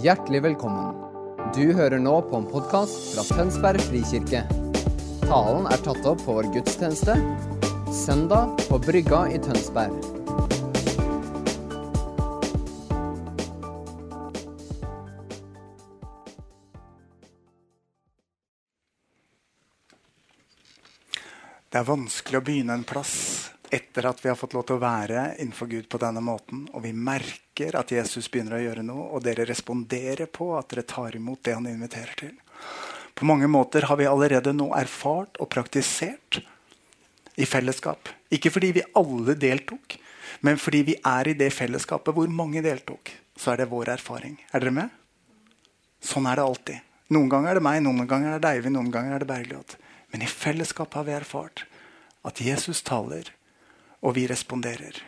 Hjertelig velkommen. Du hører nå på en podkast fra Tønsberg frikirke. Talen er tatt opp på vår gudstjeneste søndag på Brygga i Tønsberg. Det er vanskelig å begynne en plass etter at vi har fått lov til å være innenfor Gud på denne måten, og vi merker at Jesus begynner å gjøre noe, og dere responderer på at dere tar imot det han inviterer til. På mange måter har vi allerede nå erfart og praktisert i fellesskap. Ikke fordi vi alle deltok, men fordi vi er i det fellesskapet hvor mange deltok. Så er det vår erfaring. Er dere med? Sånn er det alltid. Noen ganger er det meg, noen ganger er det Eivind, noen ganger er det Bergljot. Men i fellesskap har vi erfart at Jesus taler, og vi responderer.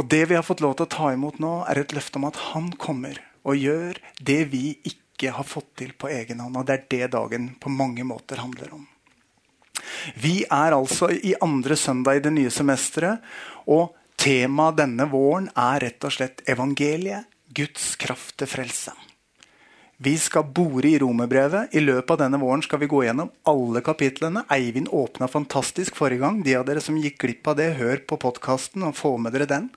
Og Det vi har fått lov til å ta imot nå, er et løfte om at han kommer og gjør det vi ikke har fått til på egen hånd. Og det er det dagen på mange måter handler om. Vi er altså i andre søndag i det nye semesteret, og temaet denne våren er rett og slett evangeliet, Guds kraft til frelse. Vi skal bore i romerbrevet. I løpet av denne våren skal vi gå gjennom alle kapitlene. Eivind åpna fantastisk forrige gang. De av dere som gikk glipp av det, hør på podkasten og få med dere den.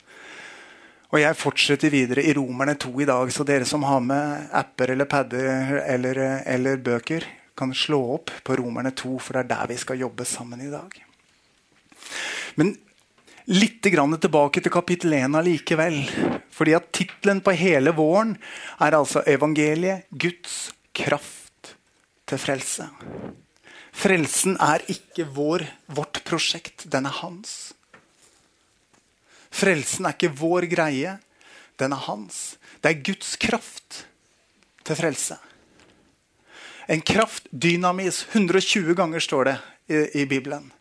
Og jeg fortsetter videre i Romerne 2 i dag, så dere som har med apper eller padder eller, eller bøker, kan slå opp på Romerne 2, for det er der vi skal jobbe sammen i dag. Men litt tilbake til kapittel 1 allikevel. Fordi at tittelen på hele våren er altså 'Evangeliet Guds kraft til frelse'. Frelsen er ikke vår, vårt prosjekt, den er hans. Frelsen er ikke vår greie, den er hans. Det er Guds kraft til frelse. En kraft, dynamis, 120 ganger står det i, i Bibelen.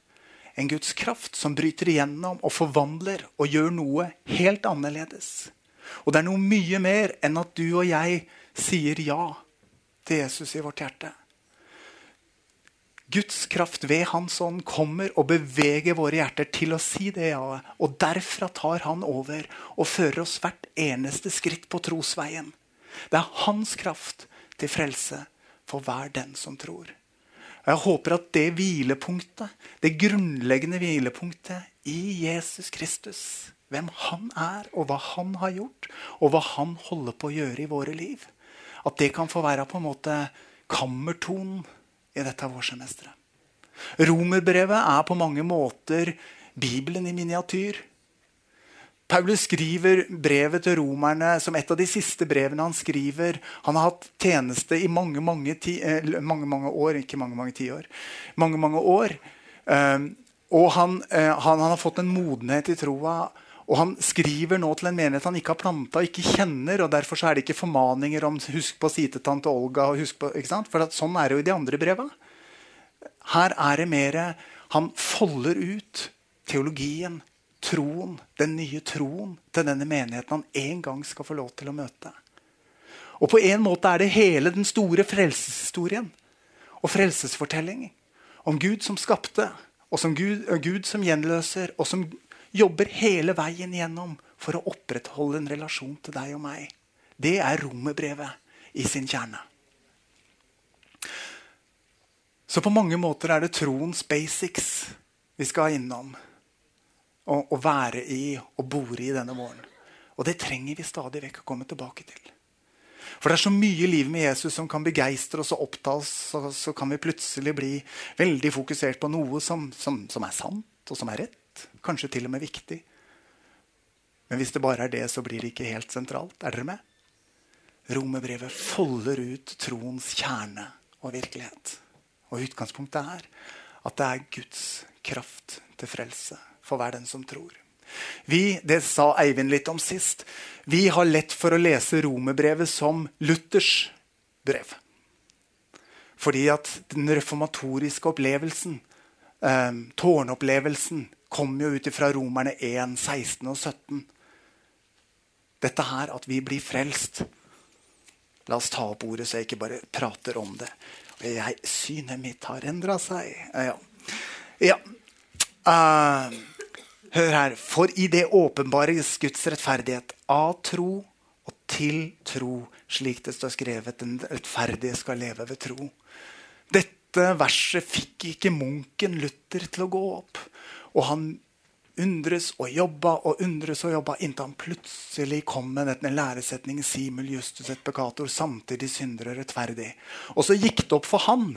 En Guds kraft som bryter igjennom og forvandler og gjør noe helt annerledes. Og det er noe mye mer enn at du og jeg sier ja til Jesus i vårt hjerte. Guds kraft ved Hans ånd kommer og beveger våre hjerter til å si det ja. Og derfra tar han over og fører oss hvert eneste skritt på trosveien. Det er hans kraft til frelse for hver den som tror. Og Jeg håper at det hvilepunktet, det grunnleggende hvilepunktet i Jesus Kristus, hvem han er, og hva han har gjort, og hva han holder på å gjøre i våre liv, at det kan få være på en måte kammertonen i dette vårsemesteret. Romerbrevet er på mange måter Bibelen i miniatyr. Paulus skriver brevet til romerne som et av de siste brevene han skriver. Han har hatt tjeneste i mange mange, ti, eh, mange, mange år. Ikke mange mange tiår. Mange, mange år. Um, og han, uh, han, han, har fått en modenhet i troa. Og han skriver nå til en menighet han ikke har planta og ikke kjenner. og Derfor er det ikke formaninger om 'husk på å si til tante Olga'. På, For Sånn er det jo i de andre breva. Her er det mer Han folder ut teologien, troen, den nye troen til denne menigheten han en gang skal få lov til å møte. Og på en måte er det hele den store frelseshistorien og frelsesfortellingen om Gud som skapte, og som Gud, Gud som gjenløser, og som jobber hele veien gjennom for å opprettholde en relasjon til deg og meg. Det er romerbrevet i sin kjerne. Så på mange måter er det troens basics vi skal innom å, å være i og bore i denne våren. Og det trenger vi stadig vekk å komme tilbake til. For det er så mye i livet med Jesus som kan begeistre oss og oppta oss. Og så kan vi plutselig bli veldig fokusert på noe som, som, som er sant og som er rett. Kanskje til og med viktig. Men hvis det bare er det, så blir det ikke helt sentralt. Er dere med? Romerbrevet folder ut troens kjerne og virkelighet. Og utgangspunktet er at det er Guds kraft til frelse for hver den som tror. Vi, det sa Eivind litt om sist, vi har lett for å lese romerbrevet som Luthers brev. Fordi at den reformatoriske opplevelsen, eh, tårnopplevelsen, kom jo ut fra Romerne 1, 16 og 17. Dette her at vi blir frelst. La oss ta opp ordet, så jeg ikke bare prater om det. Jeg, synet mitt har endra seg. Ja. ja. Uh, Hør her. For i det åpenbares Guds rettferdighet av tro og til tro, slik det står skrevet. Den rettferdige skal leve ved tro. Dette verset fikk ikke munken Luther til å gå opp. Og han undres og jobba og undres og jobba inntil han plutselig kom med denne læresetningen simul justus et peccator, samtidig synder og rettferdig. Og så gikk det opp for han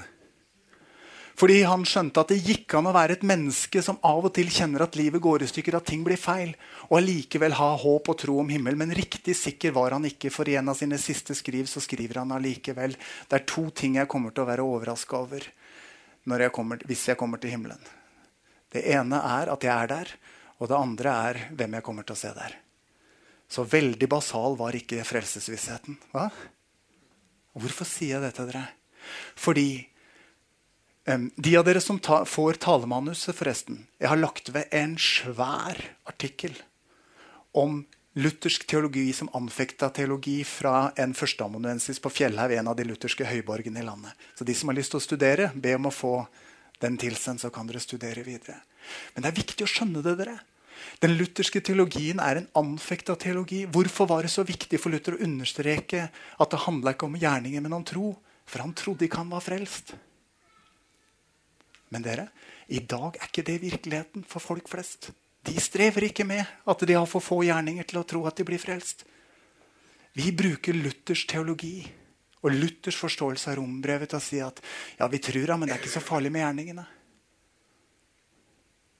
fordi han skjønte at det gikk an å være et menneske som av og til kjenner at livet går i stykker, at ting blir feil, og allikevel ha håp og tro om himmel. Men riktig sikker var han ikke, for i en av sine siste skriv så skriver han allikevel det er to ting jeg kommer til å være overraska over jeg kommer, hvis jeg kommer til himmelen. Det ene er at jeg er der, og det andre er hvem jeg kommer til å se der. Så veldig basal var ikke frelsesvissheten. Hva? Hvorfor sier jeg det til dere? Fordi de av dere som ta, får talemanuset, forresten Jeg har lagt ved en svær artikkel om luthersk teologi som anfekta teologi fra en førsteamanuensis på Fjellhaug, en av de lutherske høyborgene i landet. Så de som har lyst til å studere, be om å få den tilsendt, så kan dere studere videre. Men det er viktig å skjønne det, dere. Den lutherske teologien er en anfekta teologi. Hvorfor var det så viktig for Luther å understreke at det handla ikke om gjerninger, men om tro? For han trodde ikke han var frelst. Men dere, i dag er ikke det virkeligheten for folk flest. De strever ikke med at de har for få gjerninger til å tro at de blir frelst. Vi bruker Luthers teologi og Luthers forståelse av rombrevet til å si at ja, vi tror det, men det er ikke så farlig med gjerningene.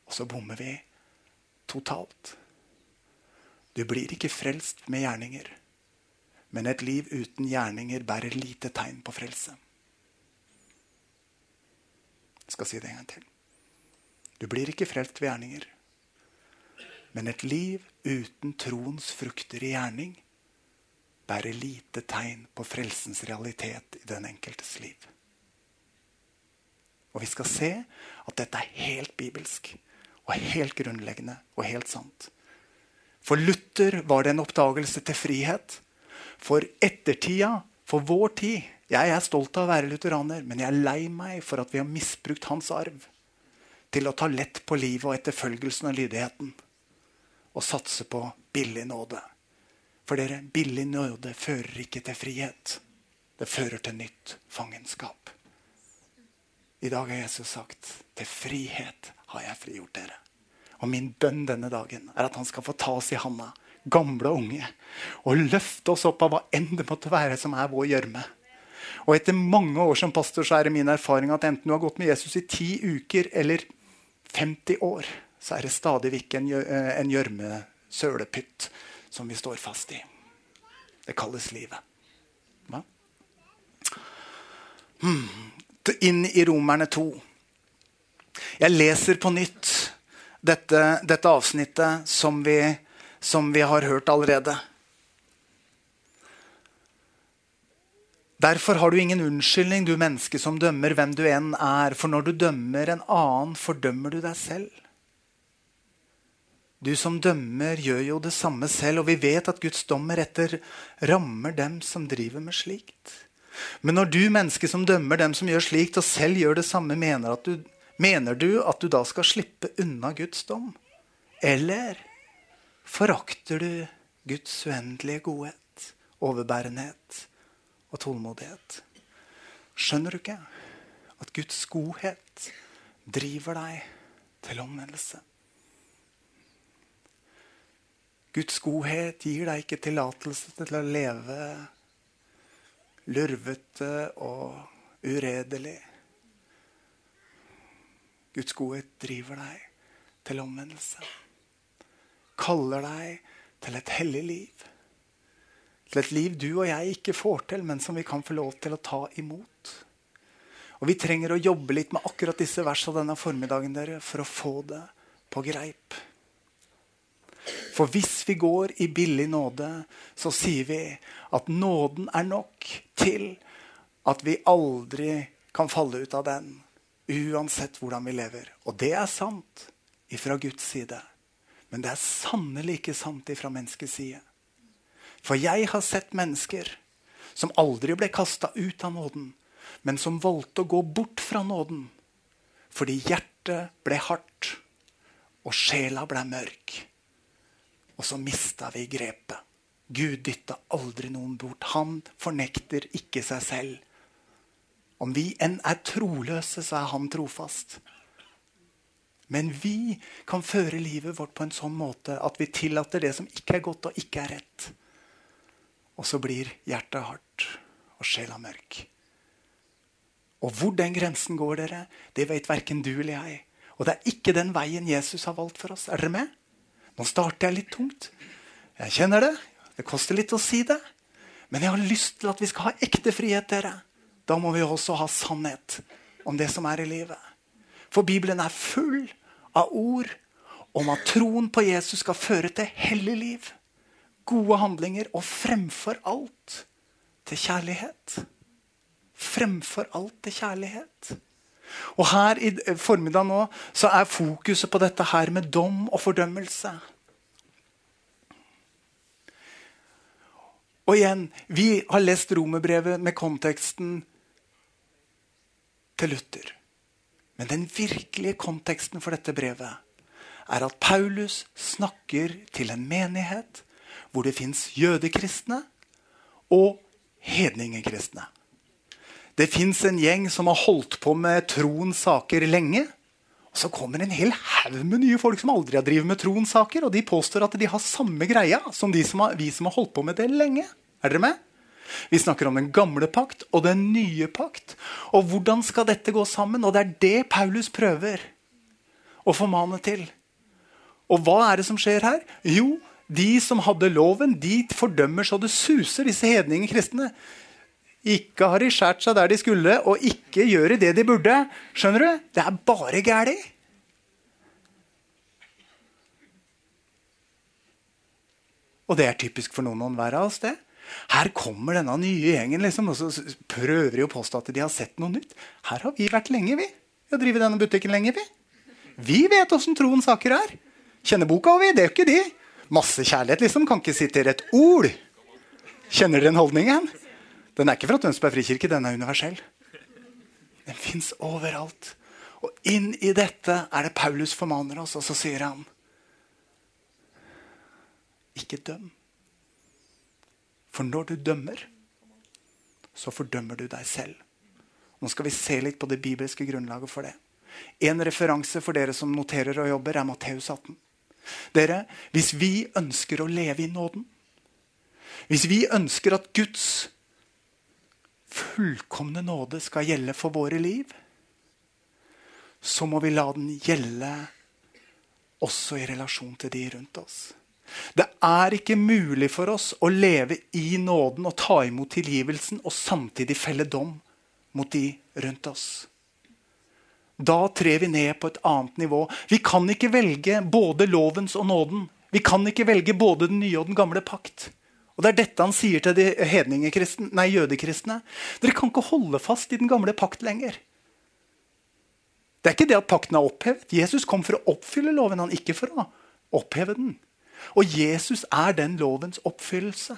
Og så bommer vi totalt. Du blir ikke frelst med gjerninger. Men et liv uten gjerninger bærer lite tegn på frelse. Jeg skal si det en gang til. Du blir ikke frelst ved gjerninger. Men et liv uten troens frukter i gjerning bærer lite tegn på frelsens realitet i den enkeltes liv. Og vi skal se at dette er helt bibelsk og helt grunnleggende og helt sant. For Luther var det en oppdagelse til frihet. For ettertida, for vår tid, jeg er stolt av å være lutheraner, men jeg er lei meg for at vi har misbrukt hans arv til å ta lett på livet og etterfølgelsen og lydigheten. Og satse på billig nåde. For dere, billig nåde fører ikke til frihet. Det fører til nytt fangenskap. I dag har Jesus sagt til frihet har jeg frigjort dere. Og min bønn denne dagen er at han skal få ta oss i handa, gamle og unge, og løfte oss opp av hva enn det måtte være som er vår gjørme og etter mange år som pastor så er det min erfaring at enten du har gått med Jesus i ti uker eller 50 år, så er det stadig vekk en eh, gjørme-sølepytt som vi står fast i. Det kalles livet. Hva? Hmm. Inn i Romerne 2. Jeg leser på nytt dette, dette avsnittet som vi, som vi har hørt allerede. Derfor har du ingen unnskyldning, du menneske som dømmer hvem du enn er. For når du dømmer en annen, fordømmer du deg selv. Du som dømmer, gjør jo det samme selv, og vi vet at Guds dommer etter rammer dem som driver med slikt. Men når du, menneske som dømmer dem som gjør slikt, og selv gjør det samme, mener, du, mener du at du da skal slippe unna Guds dom? Eller forakter du Guds uendelige godhet, overbærenhet? og tålmodighet. Skjønner du ikke at Guds godhet driver deg til omvendelse? Guds godhet gir deg ikke tillatelse til å leve lurvete og uredelig. Guds godhet driver deg til omvendelse. Kaller deg til et hellig liv. Til et liv du og jeg ikke får til, men som vi kan få lov til å ta imot. Og Vi trenger å jobbe litt med akkurat disse versene denne formiddagen dere, for å få det på greip. For hvis vi går i billig nåde, så sier vi at nåden er nok til at vi aldri kan falle ut av den, uansett hvordan vi lever. Og det er sant ifra Guds side. Men det er sannelig ikke sant ifra menneskets side. For jeg har sett mennesker som aldri ble kasta ut av nåden, men som valgte å gå bort fra nåden fordi hjertet ble hardt og sjela ble mørk. Og så mista vi grepet. Gud dytta aldri noen bort. Han fornekter ikke seg selv. Om vi enn er troløse, så er han trofast. Men vi kan føre livet vårt på en sånn måte at vi tillater det som ikke er godt og ikke er rett. Og så blir hjertet hardt og sjela mørk. Og hvor den grensen går, dere, det vet verken du eller jeg. Og det er ikke den veien Jesus har valgt for oss. Er dere med? Nå starter jeg litt tungt. Jeg kjenner det. Det koster litt å si det. Men jeg har lyst til at vi skal ha ekte frihet, dere. Da må vi også ha sannhet om det som er i livet. For Bibelen er full av ord om at troen på Jesus skal føre til hellig liv, gode handlinger og fremfor alt til kjærlighet. Fremfor alt til kjærlighet. Og her i formiddag nå så er fokuset på dette her med dom og fordømmelse. Og igjen, vi har lest romerbrevet med konteksten til Luther. Men den virkelige konteksten for dette brevet er at Paulus snakker til en menighet hvor det fins jødekristne og hedningekristne. Det fins en gjeng som har holdt på med troens saker lenge. Og Så kommer en hel haug med nye folk som aldri har drevet med troens saker. Og de påstår at de har samme greia som som har, vi som har holdt på med det lenge. Er dere med? Vi snakker om den gamle pakt og den nye pakt. Og hvordan skal dette gå sammen? Og det er det Paulus prøver å formane til. Og hva er det som skjer her? Jo, de som hadde loven, de fordømmer så det suser, disse hedninge kristne. Ikke har de skåret seg der de skulle, og ikke gjør det de burde. Skjønner du? Det er bare gæli. Og det er typisk for noen og enhver av oss. det. Her kommer denne nye gjengen liksom, og så prøver de å påstå at de har sett noe nytt. Her har vi vært lenge, vi. Vi har drevet denne butikken lenge, vi. Vi vet åssen troens saker er. Kjenner boka, vi. Det er jo ikke de. Masse kjærlighet, liksom. Kan ikke sitere et ord. Kjenner dere den holdningen? Den er ikke fra Tønsberg frikirke, den er universell. Den fins overalt. Og inn i dette er det Paulus formaner oss, og så sier han Ikke døm. For når du dømmer, så fordømmer du deg selv. Nå skal vi se litt på det bibelske grunnlaget for det. En referanse for dere som noterer og jobber, er Matteus 18. Dere, Hvis vi ønsker å leve i nåden, hvis vi ønsker at Guds fullkomne nåde skal gjelde for våre liv, så må vi la den gjelde også i relasjon til de rundt oss. Det er ikke mulig for oss å leve i nåden og ta imot tilgivelsen og samtidig felle dom mot de rundt oss. Da trer vi ned på et annet nivå. Vi kan ikke velge både lovens og nåden. Vi kan ikke velge både den nye og den gamle pakt. Og Det er dette han sier til de nei, jødekristne. Dere kan ikke holde fast i den gamle pakt lenger. Det er ikke det at pakten er opphevet. Jesus kom for å oppfylle loven, han ikke for å oppheve den. Og Jesus er den lovens oppfyllelse.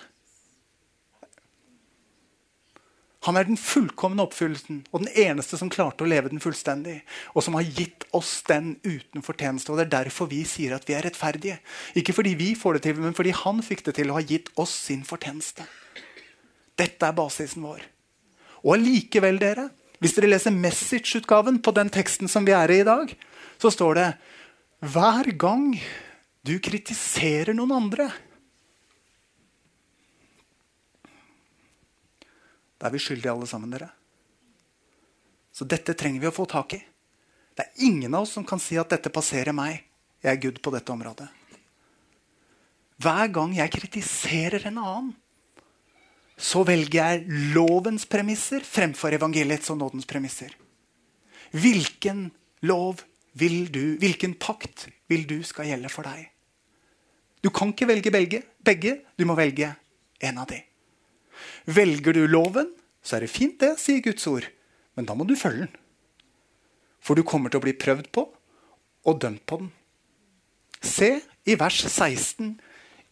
Han er den fullkomne oppfyllelsen og den eneste som klarte å leve den fullstendig. Og som har gitt oss den uten fortjeneste. Og Det er derfor vi sier at vi er rettferdige. Ikke fordi vi får det til, men fordi han fikk det til og har gitt oss sin fortjeneste. Dette er basisen vår. Og allikevel, dere, hvis dere leser Message-utgaven på den teksten som vi er i i dag, så står det hver gang du kritiserer noen andre. Da er vi skyldige alle sammen, dere. Så dette trenger vi å få tak i. Det er ingen av oss som kan si at dette passerer meg. Jeg er good på dette området. Hver gang jeg kritiserer en annen, så velger jeg lovens premisser fremfor evangeliets og nådens premisser. Hvilken lov vil du, hvilken pakt vil du skal gjelde for deg? Du kan ikke velge begge. begge. Du må velge en av de. Velger du loven, så er det fint, det, sier Guds ord. Men da må du følge den. For du kommer til å bli prøvd på og dømt på den. Se i vers 16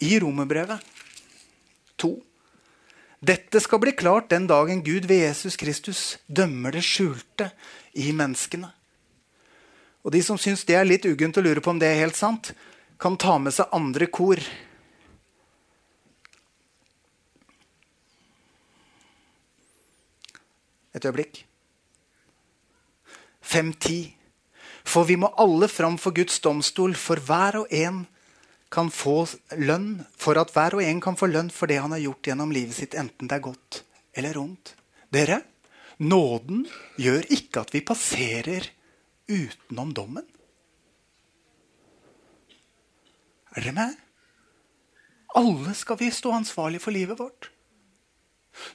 i Romerbrevet 2. Dette skal bli klart den dagen Gud ved Jesus Kristus dømmer det skjulte i menneskene. Og De som syns det er litt uggent å lure på om det er helt sant, kan ta med seg andre kor. Et øyeblikk. Fem-ti. For vi må alle fram for Guds domstol, for hver og en kan få lønn, for at hver og en kan få lønn for det han har gjort gjennom livet sitt, enten det er godt eller ondt. Dere, nåden gjør ikke at vi passerer utenom dommen. Er dere med? Alle skal vi stå ansvarlig for livet vårt.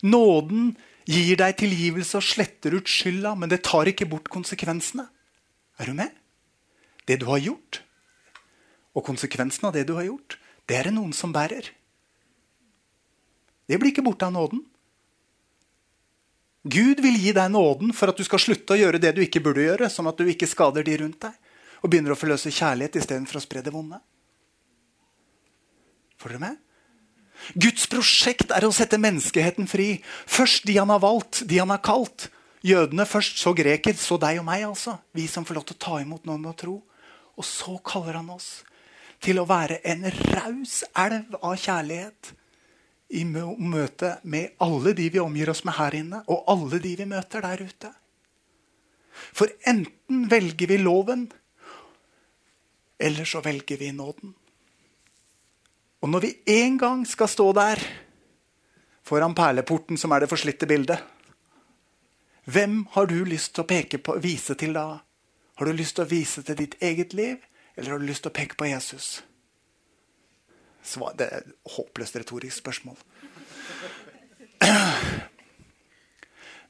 Nåden gir deg tilgivelse og sletter ut skylda, men det tar ikke bort konsekvensene. Er du med? Det du har gjort, og konsekvensen av det du har gjort, det er det noen som bærer. Det blir ikke borte av nåden. Gud vil gi deg nåden for at du skal slutte å gjøre det du ikke burde gjøre, sånn at du ikke skader de rundt deg, og begynner å forløse kjærlighet istedenfor å spre det vonde. Får dere med? Guds prosjekt er å sette menneskeheten fri. Først de han har valgt, de han har kalt. Jødene først, så greker, så deg og meg. altså. Vi som får lov til å ta imot noen og tro. Og så kaller han oss til å være en raus elv av kjærlighet i møte med alle de vi omgir oss med her inne, og alle de vi møter der ute. For enten velger vi loven, eller så velger vi nåden. Og når vi en gang skal stå der foran perleporten, som er det forslitte bildet, hvem har du lyst til å peke på, vise til da? Har du lyst til å vise til ditt eget liv, eller har du lyst til å peke på Jesus? Det er et håpløst retorisk spørsmål.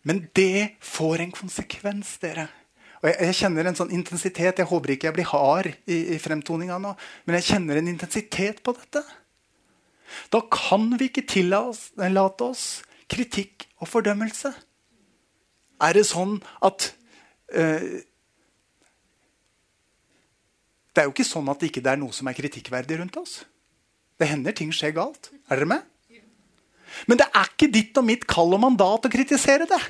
Men det får en konsekvens, dere. Og jeg, jeg, kjenner en sånn intensitet. Jeg håper ikke jeg blir hard i, i fremtoninga nå, men jeg kjenner en intensitet på dette. Da kan vi ikke tillate oss kritikk og fordømmelse. Er det sånn at uh, Det er jo ikke sånn at det ikke er noe som er kritikkverdig rundt oss. Det hender ting skjer galt. Er dere med? Men det er ikke ditt og mitt kall og mandat å kritisere det.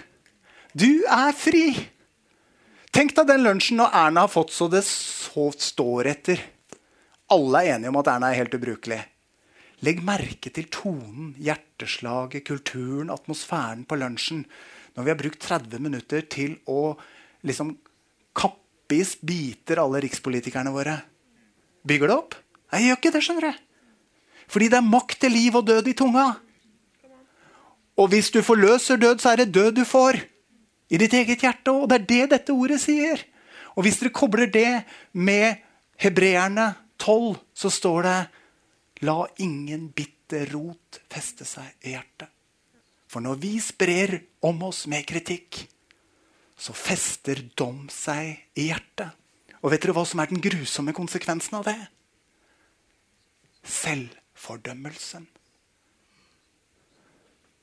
Du er fri. Tenk deg den lunsjen når Erna har fått så det så står etter. Alle er enige om at Erna er helt ubrukelig. Legg merke til tonen, hjerteslaget, kulturen, atmosfæren på lunsjen. Når vi har brukt 30 minutter til å liksom kappe i biter alle rikspolitikerne våre. Bygger det opp? Nei, Jeg gjør ikke det, skjønner du. Fordi det er makt til liv og død i tunga. Og hvis du forløser død, så er det død du får. I ditt eget hjerte. Og det er det dette ordet sier. Og hvis dere kobler det med hebreerne 12, så står det La ingen bitter rot feste seg i hjertet. For når vi sprer om oss med kritikk, så fester dom seg i hjertet. Og vet dere hva som er den grusomme konsekvensen av det? Selvfordømmelsen.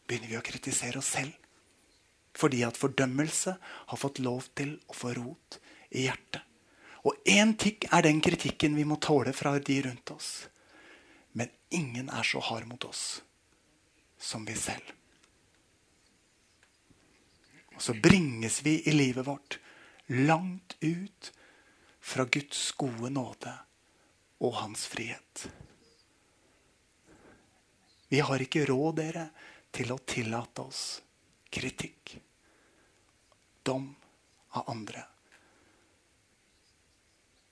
Begynner vi å kritisere oss selv fordi at fordømmelse har fått lov til å få rot i hjertet. Og én tikk er den kritikken vi må tåle fra de rundt oss. Ingen er så hard mot oss som vi selv. Og så bringes vi i livet vårt langt ut fra Guds gode nåde og hans frihet. Vi har ikke råd, dere, til å tillate oss kritikk, dom av andre.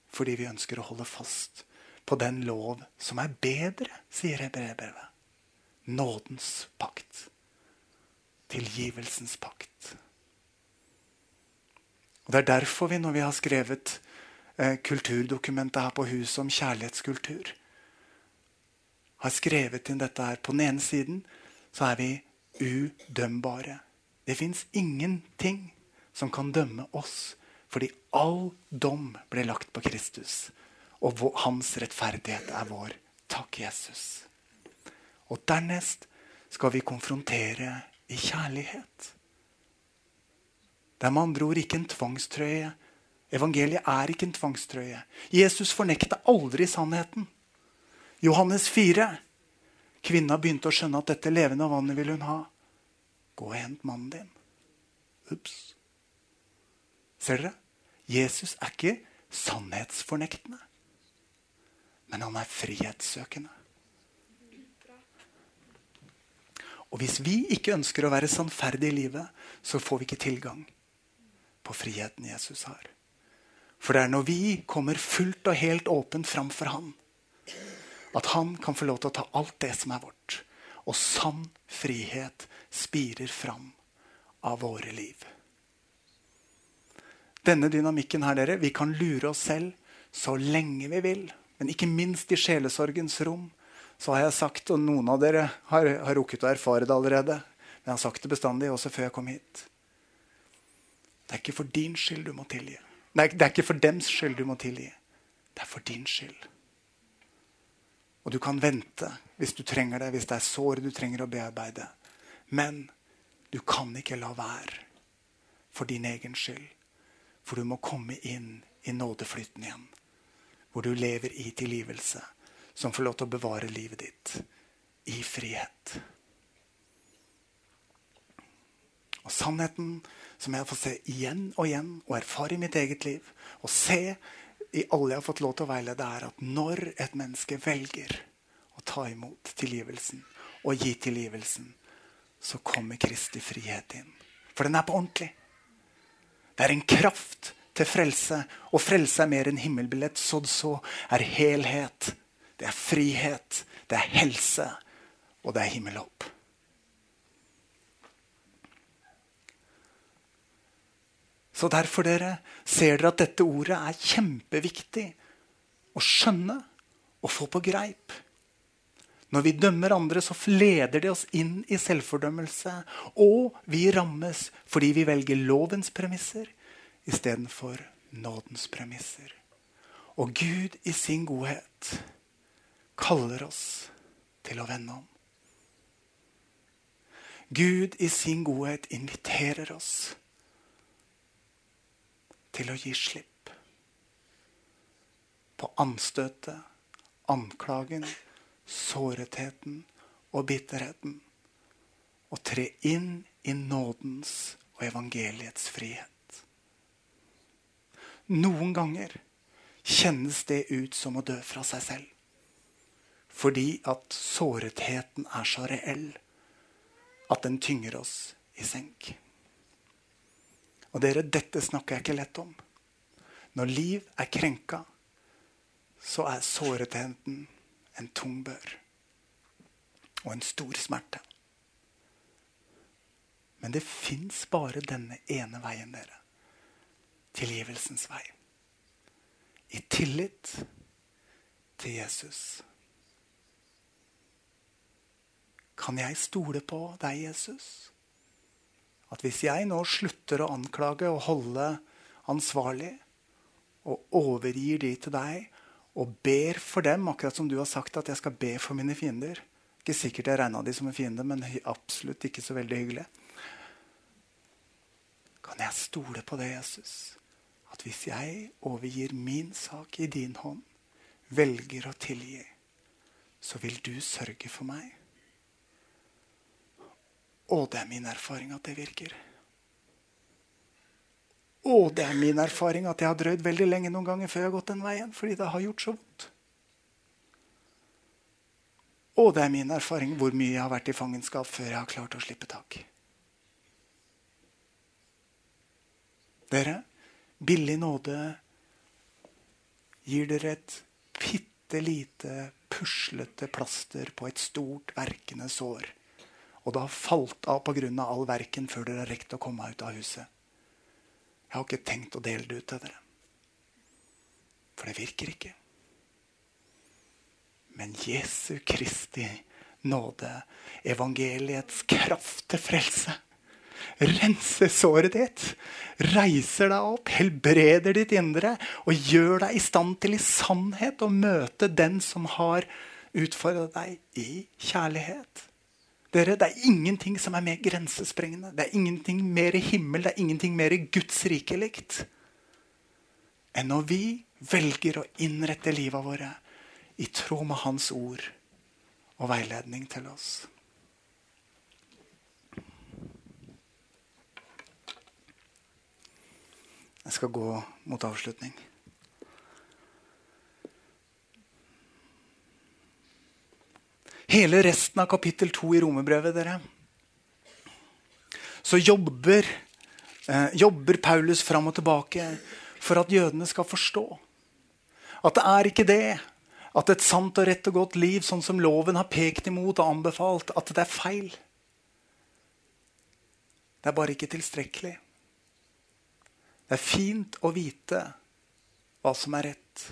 Fordi vi ønsker å holde fast på den lov som er bedre, sier Hebreerbrevet. Nådens pakt. Tilgivelsens pakt. Og Det er derfor vi, når vi har skrevet eh, kulturdokumentet her på huset om kjærlighetskultur, har skrevet inn dette her. På den ene siden så er vi udømbare. Det fins ingenting som kan dømme oss, fordi all dom ble lagt på Kristus. Og hans rettferdighet er vår. Takk, Jesus. Og dernest skal vi konfrontere i kjærlighet. Det er med andre ord ikke en tvangstrøye. Evangeliet er ikke en tvangstrøye. Jesus fornekta aldri sannheten. Johannes 4. Kvinna begynte å skjønne at dette levende vannet ville hun ha. Gå og hent mannen din. Ups. Ser dere? Jesus er ikke sannhetsfornektende. Men han er frihetssøkende. Og hvis vi ikke ønsker å være sannferdige i livet, så får vi ikke tilgang på friheten Jesus har. For det er når vi kommer fullt og helt åpent framfor Han, at Han kan få lov til å ta alt det som er vårt. Og sann frihet spirer fram av våre liv. Denne dynamikken her, dere, vi kan lure oss selv så lenge vi vil. Men ikke minst i sjelesorgens rom så har jeg sagt, og noen av dere har, har rukket å erfare det allerede Men jeg har sagt det bestandig, også før jeg kom hit. Det er ikke for din skyld du må tilgi. Er, det er ikke for dems skyld du må tilgi. Det er for din skyld. Og du kan vente hvis du trenger det, hvis det er sår du trenger å bearbeide. Men du kan ikke la være for din egen skyld. For du må komme inn i nådeflyten igjen. Hvor du lever i tilgivelse som får lov til å bevare livet ditt i frihet. Og sannheten som jeg har fått se igjen og igjen og erfare i mitt eget liv, og se i alle jeg har fått lov til å veilede, er at når et menneske velger å ta imot tilgivelsen og gi tilgivelsen, så kommer Kristi frihet inn. For den er på ordentlig. Det er en kraft til frelse, og frelse er mer enn himmelbillett. Sådd så er helhet det er frihet, det er helse, og det er himmelhopp. Så derfor dere, ser dere at dette ordet er kjempeviktig å skjønne og få på greip. Når vi dømmer andre, så leder det oss inn i selvfordømmelse. Og vi rammes fordi vi velger lovens premisser istedenfor nådens premisser. Og Gud i sin godhet kaller oss til å vende om. Gud i sin godhet inviterer oss til å gi slipp på anstøtet, anklagen, såretheten og bitterheten. Og tre inn i nådens og evangeliets frihet. Noen ganger kjennes det ut som å dø fra seg selv. Fordi at såretheten er så reell at den tynger oss i senk. Og dere, dette snakker jeg ikke lett om. Når liv er krenka, så er såretheten en tung bør. Og en stor smerte. Men det fins bare denne ene veien, dere. Tilgivelsens vei. I tillit til Jesus. Kan jeg stole på deg, Jesus? At hvis jeg nå slutter å anklage og holde ansvarlig, og overgir de til deg, og ber for dem, akkurat som du har sagt at jeg skal be for mine fiender Ikke sikkert jeg regna de som en fiende, men absolutt ikke så veldig hyggelig. Kan jeg stole på det, Jesus? At hvis jeg overgir min sak i din hånd, velger å tilgi, så vil du sørge for meg? Og det er min erfaring at det virker. Og det er min erfaring at jeg har drøyd veldig lenge noen ganger før jeg har gått den veien. Fordi det har gjort så vondt. Og det er min erfaring hvor mye jeg har vært i fangenskap før jeg har klart å slippe tak. Dere, billig nåde gir dere et bitte lite puslete plaster på et stort, verkende sår og det har falt av pga. all verken før dere har rekt å komme ut av huset. Jeg har ikke tenkt å dele det ut til dere. For det virker ikke. Men Jesu Kristi nåde, evangeliets kraft til frelse, renser såret ditt, reiser deg opp, helbreder ditt indre og gjør deg i stand til i sannhet å møte den som har utfordret deg i kjærlighet. Dere, Det er ingenting som er mer grensesprengende. Det er ingenting mer i himmel, det er ingenting mer i Guds rike likt enn når vi velger å innrette livet våre i tråd med Hans ord og veiledning til oss. Jeg skal gå mot avslutning. Hele resten av kapittel 2 i romerbrevet dere, så jobber, eh, jobber Paulus fram og tilbake for at jødene skal forstå. At det er ikke det at et sant og rett og godt liv, sånn som loven har pekt imot og anbefalt, at det er feil. Det er bare ikke tilstrekkelig. Det er fint å vite hva som er rett,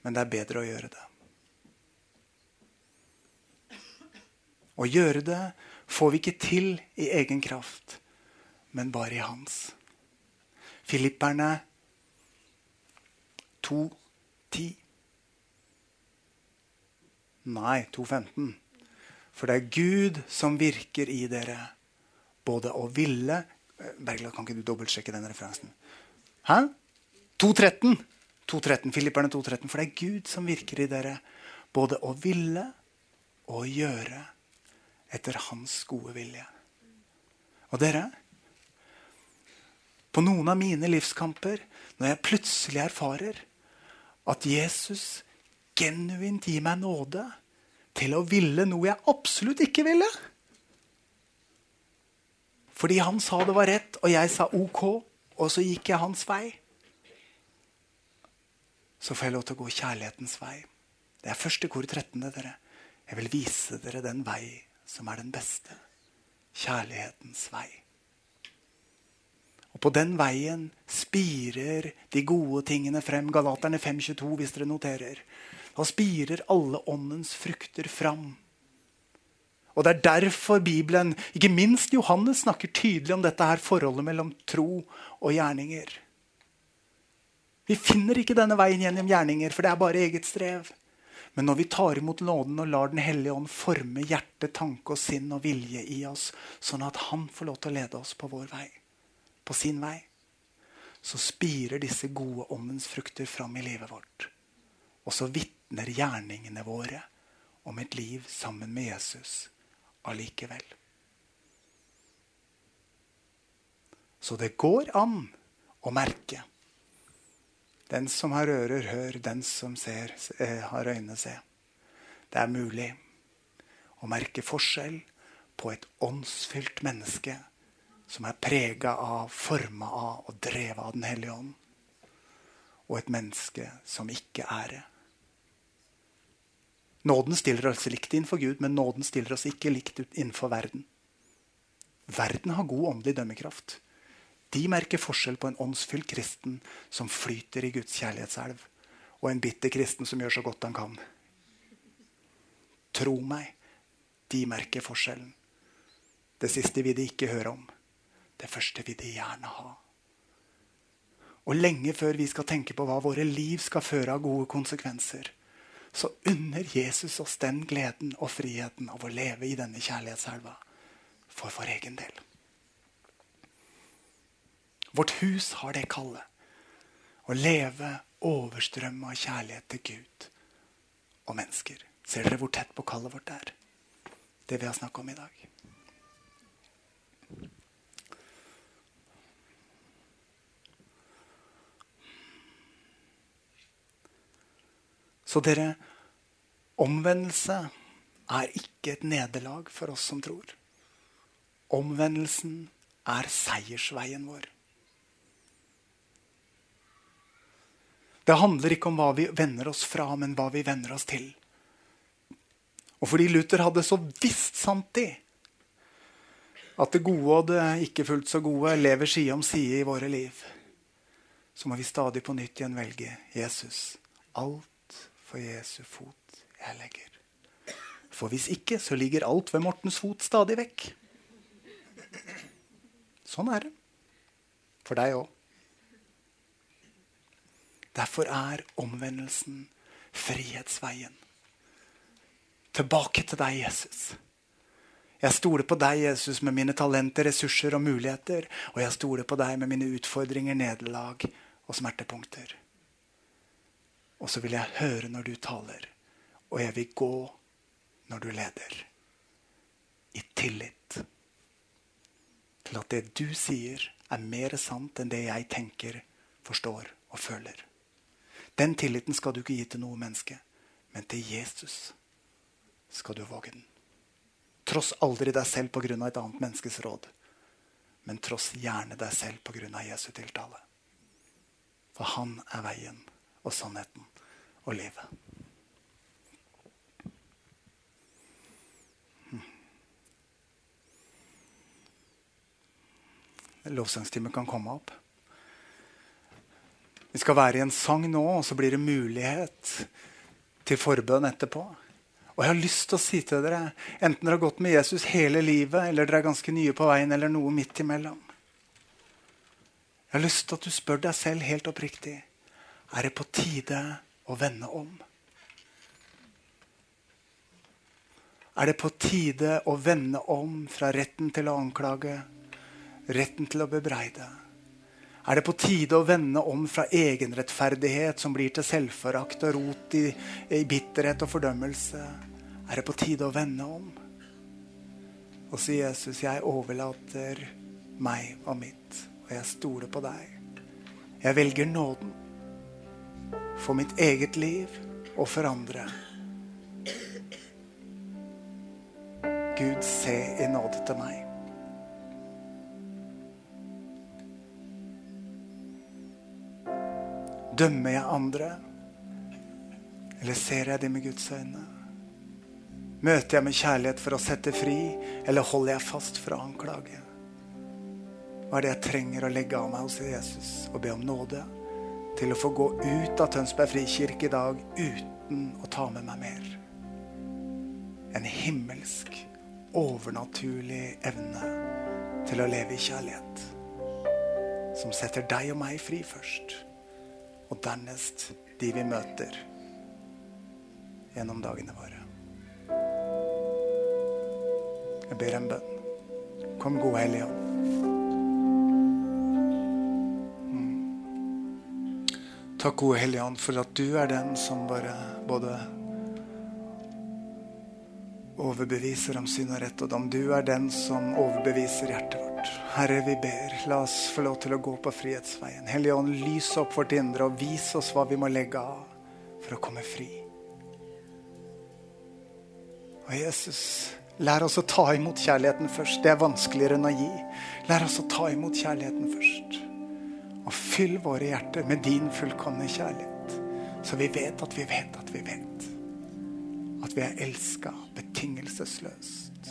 men det er bedre å gjøre det. Å gjøre det får vi ikke til i egen kraft, men bare i hans. Filipperne 2.10. Nei, 2.15. For det er Gud som virker i dere, både å ville Bergland, kan ikke du dobbeltsjekke den referansen? Hæ? 2.13. 2.13, Filipperne 2.13. For det er Gud som virker i dere, både å ville og å gjøre etter Hans gode vilje. Og dere, på noen av mine livskamper, når jeg plutselig erfarer at Jesus genuint gir meg nåde til å ville noe jeg absolutt ikke ville Fordi han sa det var rett, og jeg sa OK, og så gikk jeg hans vei så får jeg lov til å gå kjærlighetens vei. Det er første kor 13. dere. Jeg vil vise dere den vei som er den beste. Kjærlighetens vei. Og på den veien spirer de gode tingene frem. Galaterne 5,22, hvis dere noterer. Da spirer alle åndens frukter fram. Og Det er derfor Bibelen, ikke minst Johannes, snakker tydelig om dette her forholdet mellom tro og gjerninger. Vi finner ikke denne veien gjennom gjerninger, for det er bare eget strev. Men når vi tar imot nåden og lar Den hellige ånd forme hjerte, tanke og sinn og vilje i oss, sånn at Han får lov til å lede oss på vår vei, på sin vei, så spirer disse gode åndens frukter fram i livet vårt. Og så vitner gjerningene våre om et liv sammen med Jesus allikevel. Så det går an å merke den som har ører, hør. Den som ser, har øyne, se. Det er mulig å merke forskjell på et åndsfylt menneske som er prega av, forma av og drevet av Den hellige ånd, og et menneske som ikke er det. Nåden stiller oss likt innenfor Gud, men nåden stiller oss ikke likt innenfor verden. Verden har god åndelig dømmekraft. De merker forskjell på en åndsfylt kristen som flyter i Guds kjærlighetselv, og en bitter kristen som gjør så godt han kan. Tro meg, de merker forskjellen. Det siste vil de ikke høre om. Det første vil de gjerne ha. Og lenge før vi skal tenke på hva våre liv skal føre av gode konsekvenser, så unner Jesus oss den gleden og friheten av å leve i denne kjærlighetselva for vår egen del. Vårt hus har det kallet. Å leve overstrømme av kjærlighet til Gud og mennesker. Ser dere hvor tett på kallet vårt er? Det vi har snakka om i dag. Så dere, omvendelse er ikke et nederlag for oss som tror. Omvendelsen er seiersveien vår. Det handler ikke om hva vi vender oss fra, men hva vi vender oss til. Og fordi Luther hadde så visst sant i at det gode og det ikke fullt så gode lever side om side i våre liv, så må vi stadig på nytt igjen velge Jesus. Alt for Jesu fot jeg legger. For hvis ikke, så ligger alt ved Mortens fot stadig vekk. Sånn er det. For deg òg. Derfor er omvendelsen frihetsveien. Tilbake til deg, Jesus. Jeg stoler på deg, Jesus, med mine talenter, ressurser og muligheter. Og jeg stoler på deg med mine utfordringer, nederlag og smertepunkter. Og så vil jeg høre når du taler, og jeg vil gå når du leder. I tillit til at det du sier, er mer sant enn det jeg tenker, forstår og føler. Den tilliten skal du ikke gi til noe menneske, men til Jesus skal du våge den. Tross aldri deg selv pga. et annet menneskes råd. Men tross gjerne deg selv pga. Jesu tiltale. For han er veien og sannheten og livet. Hmm. Lovsangstimen kan komme opp. Vi skal være i en sang nå, og så blir det mulighet til forbønn etterpå. Og jeg har lyst til å si til dere, enten dere har gått med Jesus hele livet, eller dere er ganske nye på veien, eller noe midt imellom Jeg har lyst til at du spør deg selv helt oppriktig er det på tide å vende om. Er det på tide å vende om fra retten til å anklage, retten til å bebreide? Er det på tide å vende om fra egenrettferdighet som blir til selvforakt og rot i, i bitterhet og fordømmelse? Er det på tide å vende om? Og si Jesus, jeg overlater meg og mitt, og jeg stoler på deg. Jeg velger nåden for mitt eget liv og for andre. Gud, se i nåde til meg. Dømmer jeg andre? Eller ser jeg dem med Guds øyne? Møter jeg med kjærlighet for å sette fri, eller holder jeg fast for å anklage? Hva er det jeg trenger å legge av meg hos Jesus og be om nåde til å få gå ut av Tønsberg frikirke i dag uten å ta med meg mer? En himmelsk, overnaturlig evne til å leve i kjærlighet. Som setter deg og meg fri først og dernest de vi møter gjennom dagene våre. Jeg ber en bønn. Kom, gode Hellige Ånd. Takk, gode Hellige Ånd, for at du er den som bare både overbeviser om synd og rett og dom. Du er den som overbeviser hjertet vårt. Herre, vi ber, la oss få lov til å gå på frihetsveien. Hellige Ånd, lys opp vårt indre og vis oss hva vi må legge av for å komme fri. Og Jesus, lær oss å ta imot kjærligheten først. Det er vanskeligere enn å gi. Lær oss å ta imot kjærligheten først. Og fyll våre hjerter med din fullkomne kjærlighet. Så vi vet at vi vet at vi vet. At vi er elska betingelsesløst.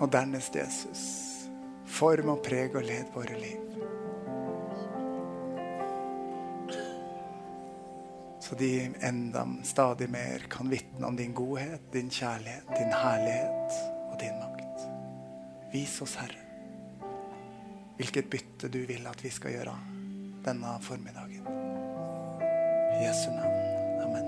Og dernest Jesus. Form og preg og led våre liv. Så de enda stadig mer kan vitne om din godhet, din kjærlighet, din herlighet og din makt. Vis oss, Herre, hvilket bytte du vil at vi skal gjøre denne formiddagen. I Jesu navn. Amen.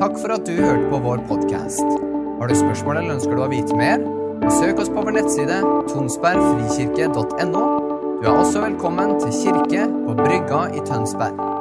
Takk for at du hørte på vår podkast. Har du spørsmål eller ønsker du å vite mer? Søk oss på vår nettside tonsbergfrikirke.no. Du er også velkommen til kirke på Brygga i Tønsberg.